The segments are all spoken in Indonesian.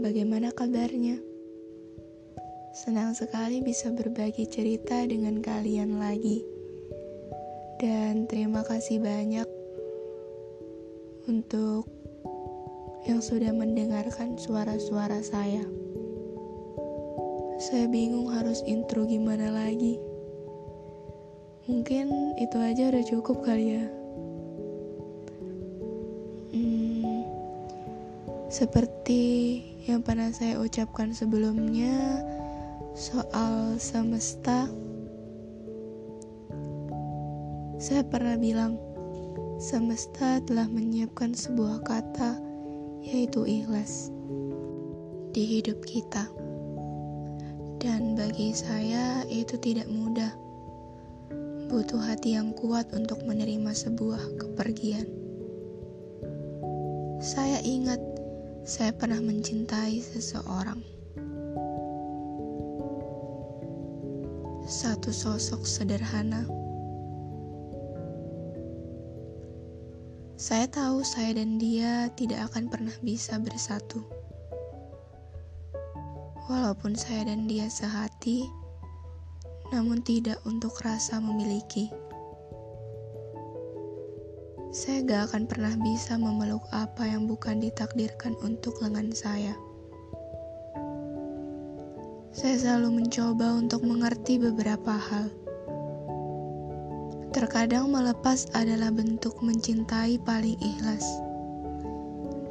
bagaimana kabarnya? Senang sekali bisa berbagi cerita dengan kalian lagi. Dan terima kasih banyak untuk yang sudah mendengarkan suara-suara saya. Saya bingung harus intro gimana lagi. Mungkin itu aja udah cukup kali ya. Hmm, seperti yang pernah saya ucapkan sebelumnya soal semesta, saya pernah bilang semesta telah menyiapkan sebuah kata, yaitu ikhlas, di hidup kita. Dan bagi saya, itu tidak mudah. Butuh hati yang kuat untuk menerima sebuah kepergian. Saya ingat saya pernah mencintai seseorang. Satu sosok sederhana. Saya tahu saya dan dia tidak akan pernah bisa bersatu. Walaupun saya dan dia sehati, namun tidak untuk rasa memiliki. Saya gak akan pernah bisa memeluk apa yang bukan ditakdirkan untuk lengan saya. Saya selalu mencoba untuk mengerti beberapa hal. Terkadang melepas adalah bentuk mencintai paling ikhlas.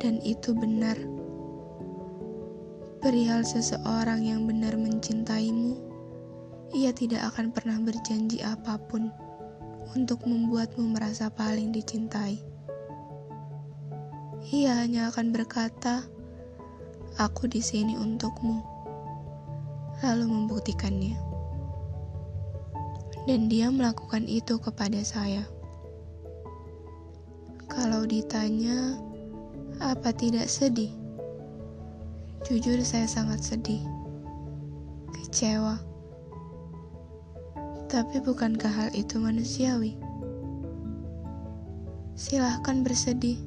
Dan itu benar. Perihal seseorang yang benar mencintaimu, ia tidak akan pernah berjanji apa pun untuk membuatmu merasa paling dicintai. Ia hanya akan berkata, "Aku di sini untukmu," lalu membuktikannya. Dan dia melakukan itu kepada saya. Kalau ditanya, apa tidak sedih? Jujur, saya sangat sedih, kecewa tapi bukankah hal itu manusiawi? Silahkan bersedih,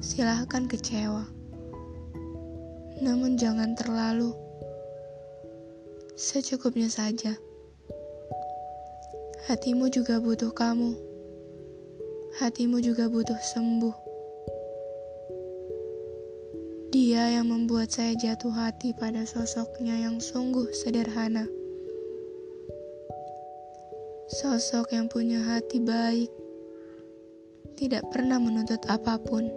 silahkan kecewa. Namun jangan terlalu. Secukupnya saja. Hatimu juga butuh kamu. Hatimu juga butuh sembuh. Dia yang membuat saya jatuh hati pada sosoknya yang sungguh sederhana. Sosok yang punya hati baik, tidak pernah menuntut apa pun,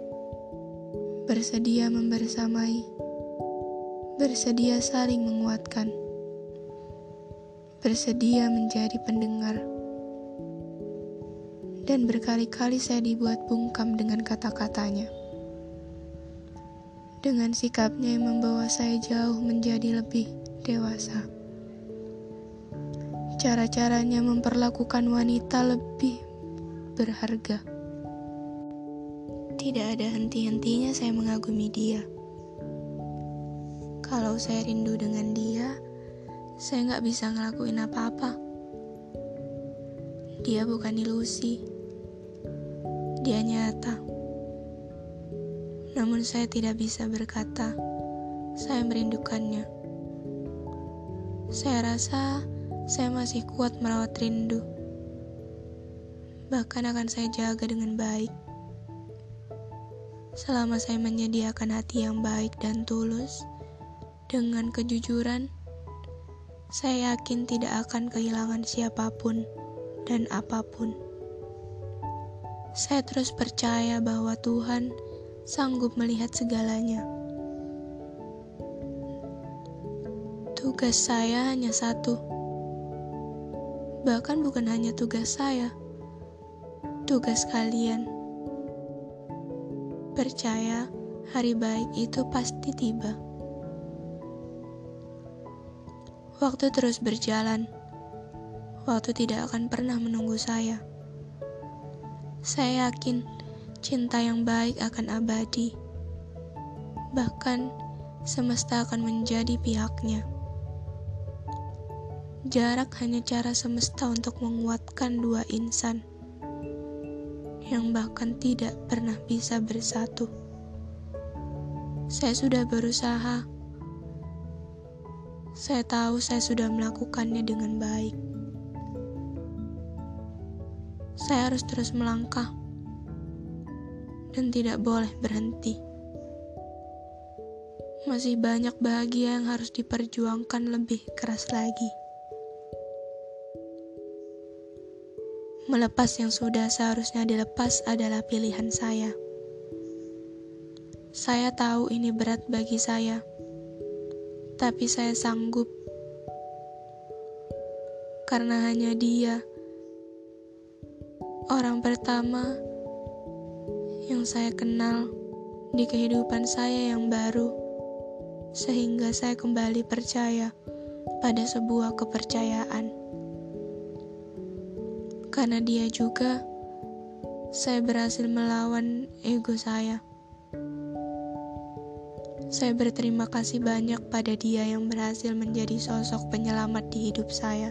bersedia membersamai, bersedia saling menguatkan, bersedia menjadi pendengar. Dan berkali-kali saya dibuat bungkam dengan kata-katanya. Dengan sikapnya yang membawa saya jauh menjadi lebih dewasa cara-caranya memperlakukan wanita lebih berharga. Tidak ada henti-hentinya saya mengagumi dia. Kalau saya rindu dengan dia, saya nggak bisa ngelakuin apa-apa. Dia bukan ilusi. Dia nyata. Namun saya tidak bisa berkata, saya merindukannya. Saya rasa saya masih kuat merawat rindu. Bahkan akan saya jaga dengan baik. Selama saya menyediakan hati yang baik dan tulus, dengan kejujuran, saya yakin tidak akan kehilangan siapa pun dan apa pun. Saya terus percaya bahwa Tuhan sanggup melihat segalanya. Tugas saya hanya satu Bahkan bukan hanya tugas saya, tugas kalian. Percaya hari baik itu pasti tiba. Waktu terus berjalan. Waktu tidak akan pernah menunggu saya. Saya yakin cinta yang baik akan abadi. Bahkan semesta akan menjadi pihaknya. Jarak hanya cara semesta untuk menguatkan dua insan yang bahkan tidak pernah bisa bersatu. Saya sudah berusaha. Saya tahu saya sudah melakukannya dengan baik. Saya harus terus melangkah dan tidak boleh berhenti. Masih banyak bahagia yang harus diperjuangkan lebih keras lagi. Melepas yang sudah seharusnya dilepas adalah pilihan saya. Saya tahu ini berat bagi saya, tapi saya sanggup karena hanya dia orang pertama yang saya kenal di kehidupan saya yang baru, sehingga saya kembali percaya pada sebuah kepercayaan. Karena dia juga, saya berhasil melawan ego saya. Saya berterima kasih banyak pada dia yang berhasil menjadi sosok penyelamat di hidup saya.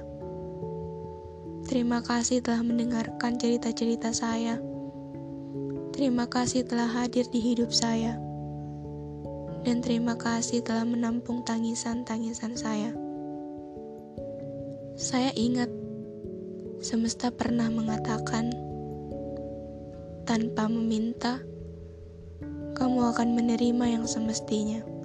Terima kasih telah mendengarkan cerita-cerita saya Terima kasih telah hadir di hidup saya. Dan terima kasih telah menampung tangisan-tangisan saya. Saya ingat semesta pernah mengatakan, tanpa meminta, kamu akan menerima yang semestinya.